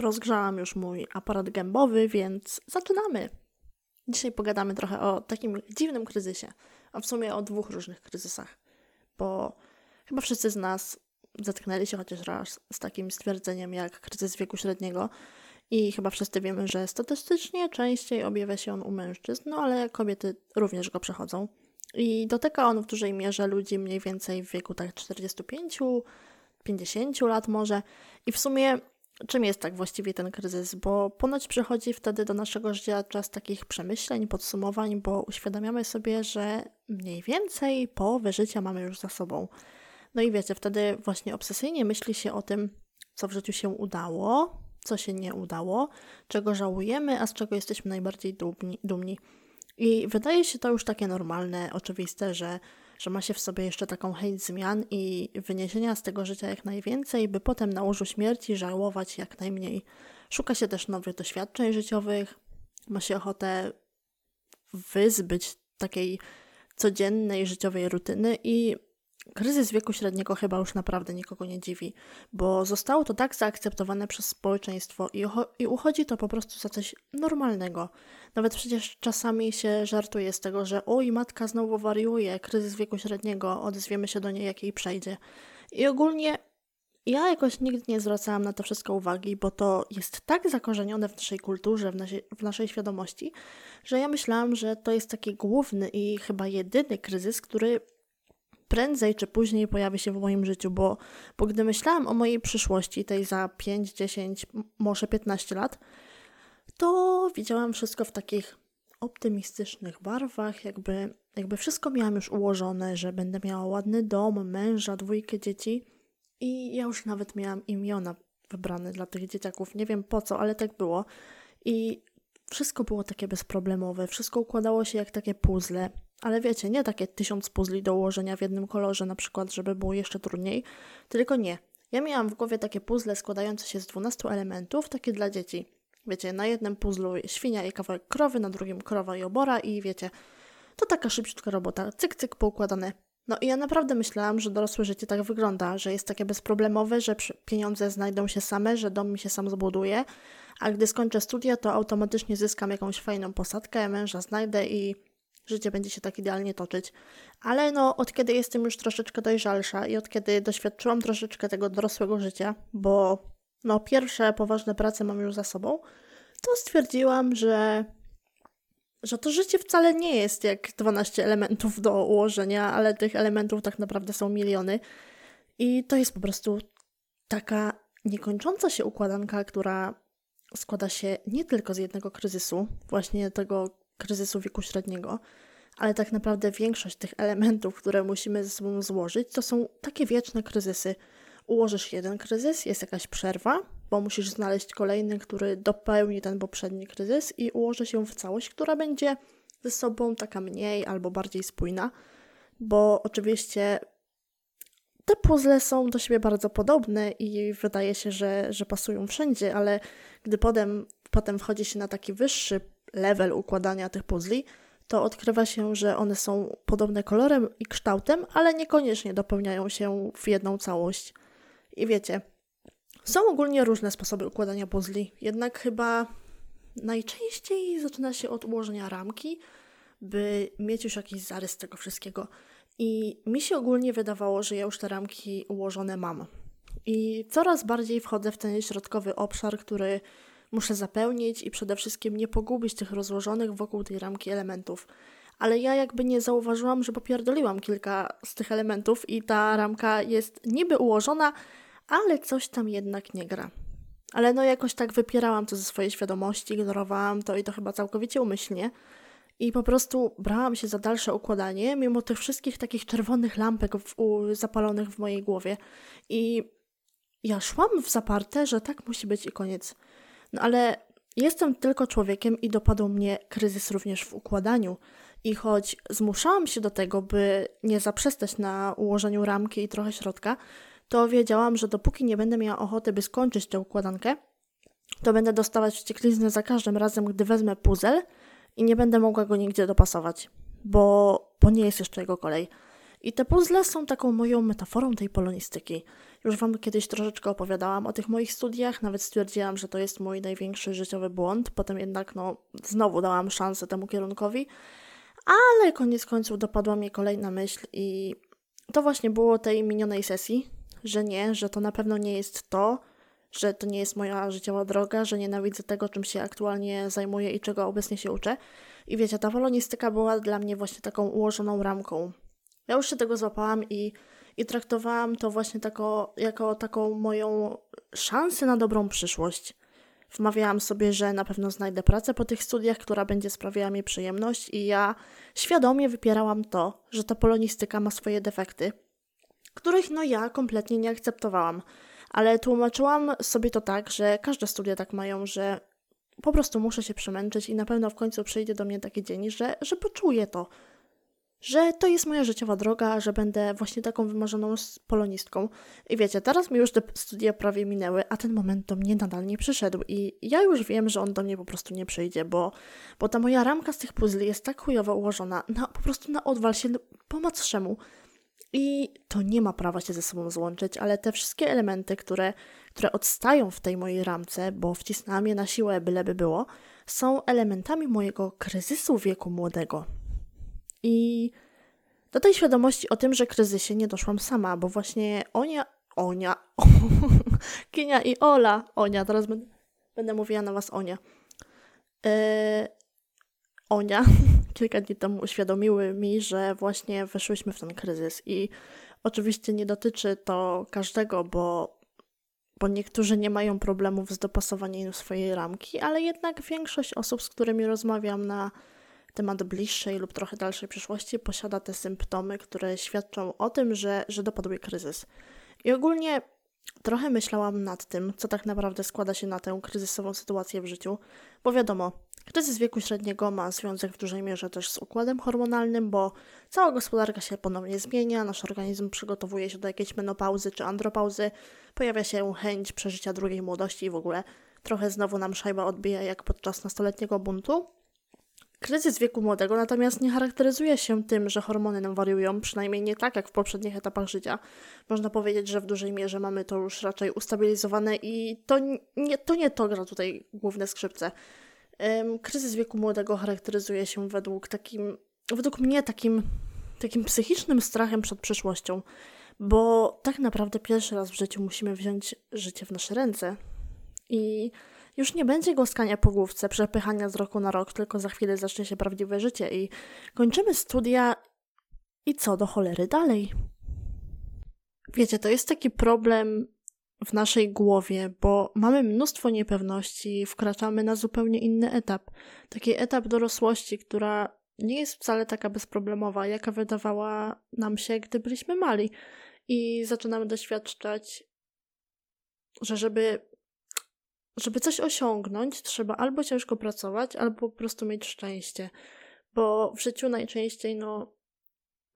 rozgrzałam już mój aparat gębowy, więc zaczynamy. Dzisiaj pogadamy trochę o takim dziwnym kryzysie, a w sumie o dwóch różnych kryzysach, bo chyba wszyscy z nas zetknęli się chociaż raz z takim stwierdzeniem jak kryzys wieku średniego i chyba wszyscy wiemy, że statystycznie częściej objawia się on u mężczyzn, no ale kobiety również go przechodzą. I dotyka on w dużej mierze ludzi mniej więcej w wieku tak 45, 50 lat może. I w sumie czym jest tak właściwie ten kryzys? Bo ponoć przychodzi wtedy do naszego życia czas takich przemyśleń, podsumowań, bo uświadamiamy sobie, że mniej więcej połowę życia mamy już za sobą. No i wiecie, wtedy właśnie obsesyjnie myśli się o tym, co w życiu się udało, co się nie udało, czego żałujemy, a z czego jesteśmy najbardziej dumni. dumni. I wydaje się to już takie normalne, oczywiste, że, że ma się w sobie jeszcze taką chęć zmian i wyniesienia z tego życia jak najwięcej, by potem na łożu śmierci żałować jak najmniej. Szuka się też nowych doświadczeń życiowych, ma się ochotę wyzbyć takiej codziennej życiowej rutyny i Kryzys wieku średniego chyba już naprawdę nikogo nie dziwi, bo zostało to tak zaakceptowane przez społeczeństwo i, i uchodzi to po prostu za coś normalnego. Nawet przecież czasami się żartuje z tego, że oj, matka znowu wariuje, kryzys wieku średniego, odezwiemy się do niej, jak jej przejdzie. I ogólnie ja jakoś nigdy nie zwracałam na to wszystko uwagi, bo to jest tak zakorzenione w naszej kulturze, w w naszej świadomości, że ja myślałam, że to jest taki główny i chyba jedyny kryzys, który prędzej czy później pojawi się w moim życiu, bo, bo gdy myślałam o mojej przyszłości, tej za 5, 10, może 15 lat, to widziałam wszystko w takich optymistycznych barwach, jakby, jakby wszystko miałam już ułożone, że będę miała ładny dom, męża, dwójkę dzieci i ja już nawet miałam imiona wybrane dla tych dzieciaków. Nie wiem po co, ale tak było. I wszystko było takie bezproblemowe, wszystko układało się jak takie puzzle. Ale wiecie, nie takie tysiąc puzli do ułożenia w jednym kolorze, na przykład, żeby było jeszcze trudniej, tylko nie. Ja miałam w głowie takie puzzle składające się z 12 elementów, takie dla dzieci. Wiecie, na jednym puzzlu świnia i kawałek krowy, na drugim krowa i obora i wiecie, to taka szybciutka robota, cyk, cyk, poukładane. No i ja naprawdę myślałam, że dorosłe życie tak wygląda, że jest takie bezproblemowe, że pieniądze znajdą się same, że dom mi się sam zbuduje, a gdy skończę studia, to automatycznie zyskam jakąś fajną posadkę, męża znajdę i życie będzie się tak idealnie toczyć. Ale no, od kiedy jestem już troszeczkę dojrzalsza i od kiedy doświadczyłam troszeczkę tego dorosłego życia, bo no, pierwsze poważne prace mam już za sobą, to stwierdziłam, że, że to życie wcale nie jest jak 12 elementów do ułożenia, ale tych elementów tak naprawdę są miliony. I to jest po prostu taka niekończąca się układanka, która składa się nie tylko z jednego kryzysu, właśnie tego kryzysu wieku średniego, ale tak naprawdę większość tych elementów, które musimy ze sobą złożyć, to są takie wieczne kryzysy. Ułożysz jeden kryzys, jest jakaś przerwa, bo musisz znaleźć kolejny, który dopełni ten poprzedni kryzys i ułoży się w całość, która będzie ze sobą taka mniej albo bardziej spójna, bo oczywiście te puzzle są do siebie bardzo podobne i wydaje się, że, że pasują wszędzie, ale gdy potem, potem wchodzi się na taki wyższy level układania tych puzli, to odkrywa się, że one są podobne kolorem i kształtem, ale niekoniecznie dopełniają się w jedną całość. I wiecie, są ogólnie różne sposoby układania puzli, jednak chyba najczęściej zaczyna się od ułożenia ramki, by mieć już jakiś zarys tego wszystkiego. I mi się ogólnie wydawało, że ja już te ramki ułożone mam. I coraz bardziej wchodzę w ten środkowy obszar, który muszę zapełnić i przede wszystkim nie pogubić tych rozłożonych wokół tej ramki elementów. Ale ja jakby nie zauważyłam, że popierdoliłam kilka z tych elementów i ta ramka jest niby ułożona, ale coś tam jednak nie gra. Ale no jakoś tak wypierałam to ze swojej świadomości, ignorowałam to i to chyba całkowicie umyślnie. I po prostu brałam się za dalsze układanie, mimo tych wszystkich takich czerwonych lampek w, u, zapalonych w mojej głowie. I ja szłam w zaparte, że tak musi być i koniec. No ale jestem tylko człowiekiem i dopadł mnie kryzys również w układaniu. I choć zmuszałam się do tego, by nie zaprzestać na ułożeniu ramki i trochę środka, to wiedziałam, że dopóki nie będę miała ochoty, by skończyć tę układankę, to będę dostawać wściekliznę za każdym razem, gdy wezmę puzzle i nie będę mogła go nigdzie dopasować, bo, bo nie jest jeszcze jego kolej. I te puzzle są taką moją metaforą tej polonistyki. Już Wam kiedyś troszeczkę opowiadałam o tych moich studiach, nawet stwierdziłam, że to jest mój największy życiowy błąd. Potem jednak, no, znowu dałam szansę temu kierunkowi, ale koniec końców dopadła mnie kolejna myśl i to właśnie było tej minionej sesji, że nie, że to na pewno nie jest to, że to nie jest moja życiowa droga, że nienawidzę tego, czym się aktualnie zajmuję i czego obecnie się uczę. I wiecie, ta polonistyka była dla mnie właśnie taką ułożoną ramką. Ja już się tego złapałam i, i traktowałam to właśnie tako, jako taką moją szansę na dobrą przyszłość. Wmawiałam sobie, że na pewno znajdę pracę po tych studiach, która będzie sprawiała mi przyjemność, i ja świadomie wypierałam to, że ta polonistyka ma swoje defekty, których no ja kompletnie nie akceptowałam. Ale tłumaczyłam sobie to tak, że każde studia tak mają, że po prostu muszę się przemęczyć i na pewno w końcu przyjdzie do mnie taki dzień, że, że poczuję to, że to jest moja życiowa droga, że będę właśnie taką wymarzoną polonistką. I wiecie, teraz mi już te studia prawie minęły, a ten moment do mnie nadal nie przyszedł i ja już wiem, że on do mnie po prostu nie przyjdzie, bo, bo ta moja ramka z tych puzli jest tak chujowo ułożona, na, po prostu na odwal się po matrzemu. I to nie ma prawa się ze sobą złączyć, ale te wszystkie elementy, które, które odstają w tej mojej ramce, bo wcisnęłam je na siłę, byleby było, są elementami mojego kryzysu wieku młodego. I do tej świadomości o tym, że kryzysie nie doszłam sama, bo właśnie Onia, Onia, Kinia i Ola, Onia, teraz będę, będę mówiła na was Onia. Yy, Onia kilka dni temu uświadomiły mi, że właśnie weszłyśmy w ten kryzys i oczywiście nie dotyczy to każdego, bo, bo niektórzy nie mają problemów z dopasowaniem swojej ramki, ale jednak większość osób, z którymi rozmawiam na temat bliższej lub trochę dalszej przyszłości posiada te symptomy, które świadczą o tym, że, że dopadł jej kryzys. I ogólnie trochę myślałam nad tym, co tak naprawdę składa się na tę kryzysową sytuację w życiu, bo wiadomo, kryzys wieku średniego ma związek w dużej mierze też z układem hormonalnym, bo cała gospodarka się ponownie zmienia, nasz organizm przygotowuje się do jakiejś menopauzy czy andropauzy, pojawia się chęć przeżycia drugiej młodości i w ogóle trochę znowu nam szajba odbija jak podczas nastoletniego buntu. Kryzys wieku młodego natomiast nie charakteryzuje się tym, że hormony nam wariują, przynajmniej nie tak jak w poprzednich etapach życia. Można powiedzieć, że w dużej mierze mamy to już raczej ustabilizowane i to nie to, nie to gra tutaj główne skrzypce. Kryzys wieku młodego charakteryzuje się według takim, według mnie takim, takim psychicznym strachem przed przyszłością, bo tak naprawdę pierwszy raz w życiu musimy wziąć życie w nasze ręce. I już nie będzie głaskania po główce, przepychania z roku na rok, tylko za chwilę zacznie się prawdziwe życie i kończymy studia i co do cholery dalej? Wiecie, to jest taki problem w naszej głowie, bo mamy mnóstwo niepewności, wkraczamy na zupełnie inny etap. Taki etap dorosłości, która nie jest wcale taka bezproblemowa, jaka wydawała nam się, gdy byliśmy mali. I zaczynamy doświadczać, że żeby żeby coś osiągnąć, trzeba albo ciężko pracować, albo po prostu mieć szczęście. Bo w życiu najczęściej, no,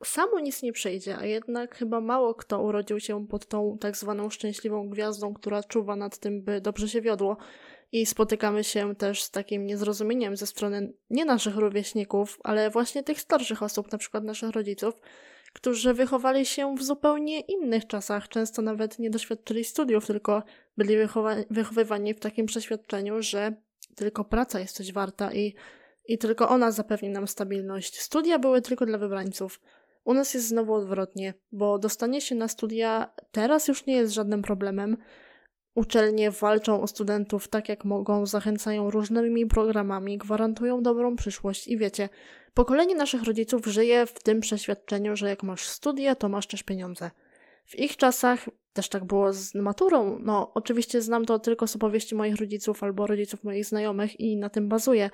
samo nic nie przejdzie, a jednak chyba mało kto urodził się pod tą tak zwaną szczęśliwą gwiazdą, która czuwa nad tym, by dobrze się wiodło. I spotykamy się też z takim niezrozumieniem ze strony nie naszych rówieśników, ale właśnie tych starszych osób, na przykład naszych rodziców, którzy wychowali się w zupełnie innych czasach, często nawet nie doświadczyli studiów, tylko byli wychowa- wychowywani w takim przeświadczeniu, że tylko praca jest coś warta i, i tylko ona zapewni nam stabilność. Studia były tylko dla wybrańców. U nas jest znowu odwrotnie, bo dostanie się na studia teraz już nie jest żadnym problemem. Uczelnie walczą o studentów tak jak mogą, zachęcają różnymi programami, gwarantują dobrą przyszłość i wiecie, pokolenie naszych rodziców żyje w tym przeświadczeniu, że jak masz studia, to masz też pieniądze. W ich czasach też tak było z maturą. No, oczywiście znam to tylko z opowieści moich rodziców albo rodziców moich znajomych i na tym bazuję.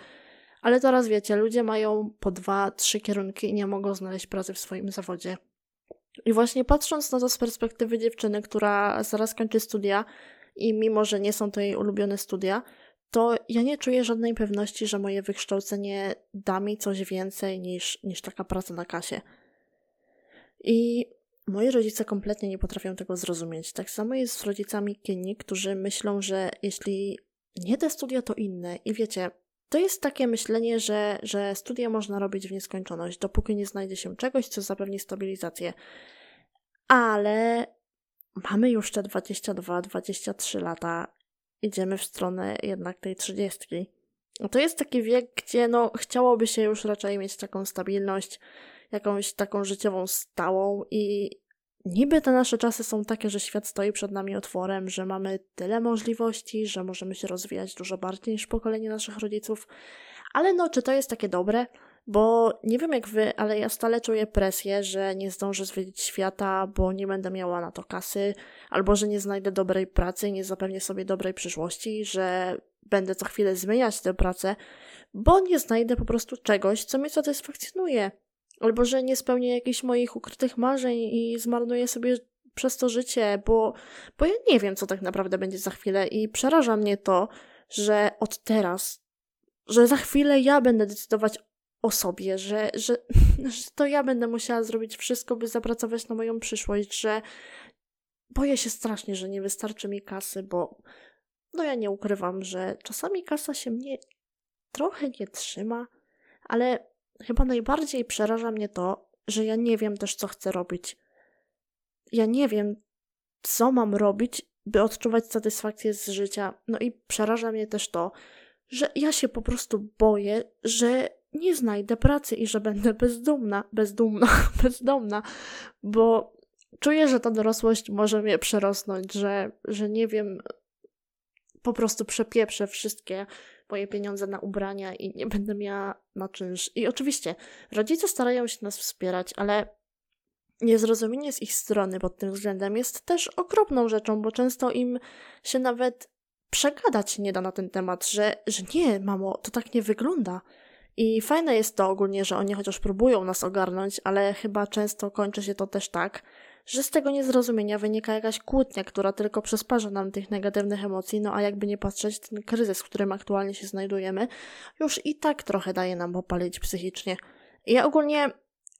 Ale teraz wiecie, ludzie mają po dwa, trzy kierunki i nie mogą znaleźć pracy w swoim zawodzie. I właśnie patrząc na to z perspektywy dziewczyny, która zaraz kończy studia i mimo, że nie są to jej ulubione studia, to ja nie czuję żadnej pewności, że moje wykształcenie da mi coś więcej niż, niż taka praca na kasie. I moi rodzice kompletnie nie potrafią tego zrozumieć. Tak samo jest z rodzicami Kieni, którzy myślą, że jeśli nie te studia, to inne. I wiecie, to jest takie myślenie, że, że studia można robić w nieskończoność, dopóki nie znajdzie się czegoś, co zapewni stabilizację. Ale mamy już te 22-23 lata, idziemy w stronę jednak tej 30. To jest taki wiek, gdzie no, chciałoby się już raczej mieć taką stabilność, jakąś taką życiową stałą i niby te nasze czasy są takie, że świat stoi przed nami otworem, że mamy tyle możliwości, że możemy się rozwijać dużo bardziej niż pokolenie naszych rodziców, ale no, czy to jest takie dobre? Bo nie wiem jak wy, ale ja stale czuję presję, że nie zdążę zwiedzić świata, bo nie będę miała na to kasy, albo że nie znajdę dobrej pracy nie zapewnię sobie dobrej przyszłości, że będę co chwilę zmieniać tę pracę, bo nie znajdę po prostu czegoś, co mnie satysfakcjonuje. Albo że nie spełnię jakichś moich ukrytych marzeń i zmarnuję sobie przez to życie, bo, bo ja nie wiem, co tak naprawdę będzie za chwilę i przeraża mnie to, że od teraz, że za chwilę ja będę decydować o sobie, że, że, że to ja będę musiała zrobić wszystko, by zapracować na moją przyszłość, że boję się strasznie, że nie wystarczy mi kasy, bo no ja nie ukrywam, że czasami kasa się mnie trochę nie trzyma, ale chyba najbardziej przeraża mnie to, że ja nie wiem też, co chcę robić. Ja nie wiem, co mam robić, by odczuwać satysfakcję z życia. No i przeraża mnie też to, że ja się po prostu boję, że nie znajdę pracy i że będę bezdomna, bezdomna, bezdomna, bo czuję, że ta dorosłość może mnie przerosnąć, że, że nie wiem, po prostu przepieprzę wszystkie moje pieniądze na ubrania i nie będę miała na czynsz. I oczywiście rodzice starają się nas wspierać, ale niezrozumienie z ich strony pod tym względem jest też okropną rzeczą, bo często im się nawet przegadać nie da na ten temat, że, że nie, mamo, to tak nie wygląda. I fajne jest to ogólnie, że oni chociaż próbują nas ogarnąć, ale chyba często kończy się to też tak, że z tego niezrozumienia wynika jakaś kłótnia, która tylko przysparza nam tych negatywnych emocji, no a jakby nie patrzeć, ten kryzys, w którym aktualnie się znajdujemy, już i tak trochę daje nam popalić psychicznie. Ja ogólnie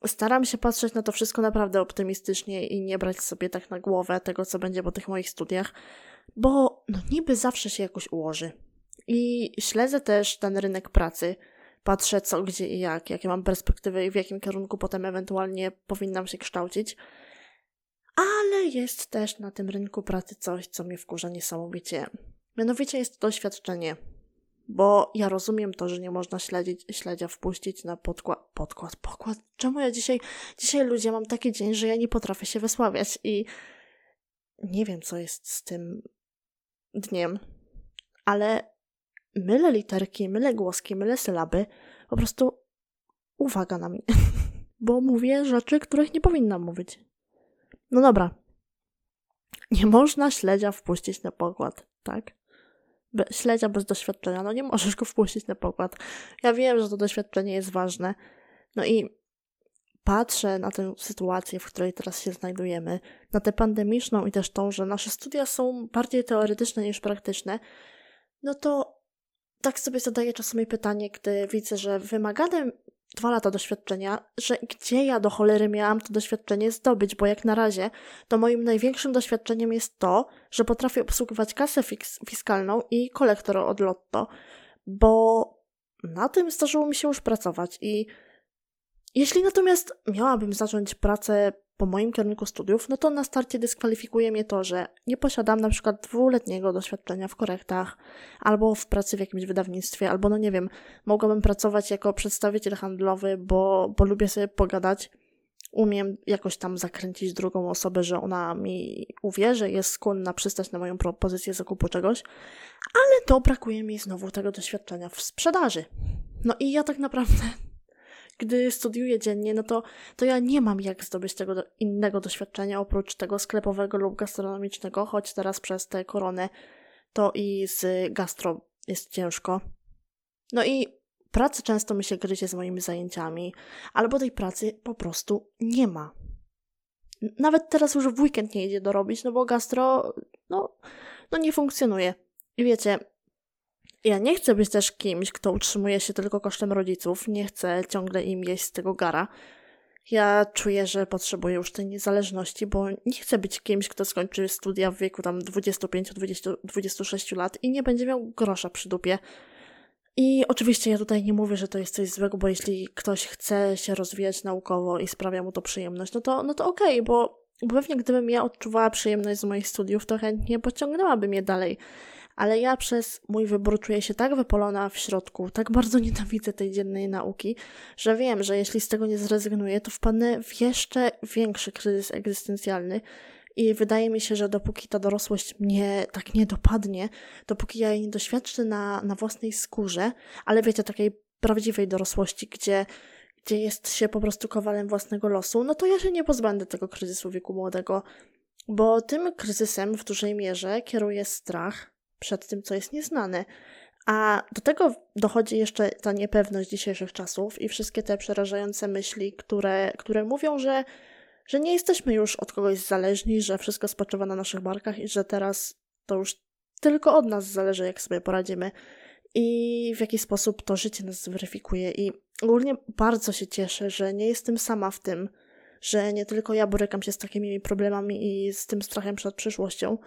staram się patrzeć na to wszystko naprawdę optymistycznie i nie brać sobie tak na głowę tego, co będzie po tych moich studiach, bo no niby zawsze się jakoś ułoży. I śledzę też ten rynek pracy, patrzę co, gdzie i jak, jakie mam perspektywy i w jakim kierunku potem ewentualnie powinnam się kształcić. Ale jest też na tym rynku pracy coś, co mnie wkurza niesamowicie. Mianowicie jest to doświadczenie. Bo ja rozumiem to, że nie można śledzić, śledzia wpuścić na podkład, podkład, pokład. Czemu ja dzisiaj, dzisiaj ludzie mam taki dzień, że ja nie potrafię się wysławiać i nie wiem, co jest z tym dniem, ale mylę literki, mylę głoski, mylę sylaby, po prostu uwaga na mnie, bo mówię rzeczy, których nie powinnam mówić. No dobra. Nie można śledzia wpuścić na pokład, tak? Be śledzia bez doświadczenia, no nie możesz go wpuścić na pokład. Ja wiem, że to doświadczenie jest ważne. No i patrzę na tę sytuację, w której teraz się znajdujemy, na tę pandemiczną i też tą, że nasze studia są bardziej teoretyczne niż praktyczne, no to tak sobie zadaję czasami pytanie, gdy widzę, że wymagane dwa lata doświadczenia, że gdzie ja do cholery miałam to doświadczenie zdobyć, bo jak na razie to moim największym doświadczeniem jest to, że potrafię obsługiwać kasę fiskalną i kolektor od lotto, bo na tym zdarzyło mi się już pracować i jeśli natomiast miałabym zacząć pracę po moim kierunku studiów, no to na starcie dyskwalifikuje mnie to, że nie posiadam na przykład dwuletniego doświadczenia w korektach, albo w pracy w jakimś wydawnictwie, albo no nie wiem, mogłabym pracować jako przedstawiciel handlowy, bo, bo lubię sobie pogadać. Umiem jakoś tam zakręcić drugą osobę, że ona mi uwierzy, jest skłonna przystać na moją propozycję zakupu czegoś, ale to brakuje mi znowu tego doświadczenia w sprzedaży. No i ja tak naprawdę gdy studiuję dziennie, no to, to ja nie mam jak zdobyć tego do, innego doświadczenia oprócz tego sklepowego lub gastronomicznego, choć teraz przez tę koronę to i z gastro jest ciężko. No i pracy często mi się gryzie z moimi zajęciami, albo tej pracy po prostu nie ma. Nawet teraz już w weekend nie idzie dorobić, no bo gastro, no, no nie funkcjonuje. I wiecie, ja nie chcę być też kimś, kto utrzymuje się tylko kosztem rodziców, nie chcę ciągle im jeść z tego gara. Ja czuję, że potrzebuję już tej niezależności, bo nie chcę być kimś, kto skończy studia w wieku tam 25-26 lat i nie będzie miał grosza przy dupie. I oczywiście ja tutaj nie mówię, że to jest coś złego, bo jeśli ktoś chce się rozwijać naukowo i sprawia mu to przyjemność, no to, no to okej, okay, bo, bo pewnie gdybym ja odczuwała przyjemność z moich studiów, to chętnie pociągnęłabym je dalej. Ale ja przez mój wybór czuję się tak wypolona w środku, tak bardzo nienawidzę tej dziennej nauki, że wiem, że jeśli z tego nie zrezygnuję, to wpadnę w jeszcze większy kryzys egzystencjalny, i wydaje mi się, że dopóki ta dorosłość mnie tak nie dopadnie, dopóki ja jej nie doświadczę na, na własnej skórze, ale wiecie, takiej prawdziwej dorosłości, gdzie, gdzie jest się po prostu kowalem własnego losu, no to ja się nie pozbędę tego kryzysu wieku młodego, bo tym kryzysem w dużej mierze kieruje strach przed tym, co jest nieznane. A do tego dochodzi jeszcze ta niepewność dzisiejszych czasów i wszystkie te przerażające myśli, które, które mówią, że że nie jesteśmy już od kogoś zależni, że wszystko spoczywa na naszych barkach i że teraz to już tylko od nas zależy, jak sobie poradzimy i w jaki sposób to życie nas zweryfikuje. I ogólnie bardzo się cieszę, że nie jestem sama w tym, że nie tylko ja borykam się z takimi problemami i z tym strachem przed przyszłością.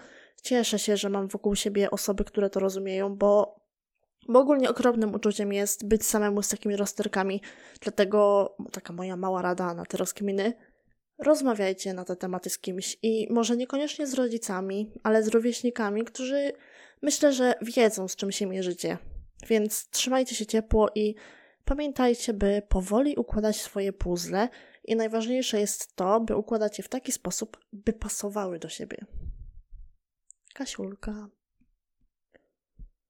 Cieszę się, że mam wokół siebie osoby, które to rozumieją, bo, bo ogólnie okropnym uczuciem jest być samemu z takimi rozterkami. Dlatego taka moja mała rada na te rozkminy – Rozmawiajcie na te tematy z kimś i może niekoniecznie z rodzicami, ale z rówieśnikami, którzy myślę, że wiedzą, z czym się mierzycie. Więc trzymajcie się ciepło i pamiętajcie, by powoli układać swoje puzzle i najważniejsze jest to, by układać je w taki sposób, by pasowały do siebie. Kasiulka.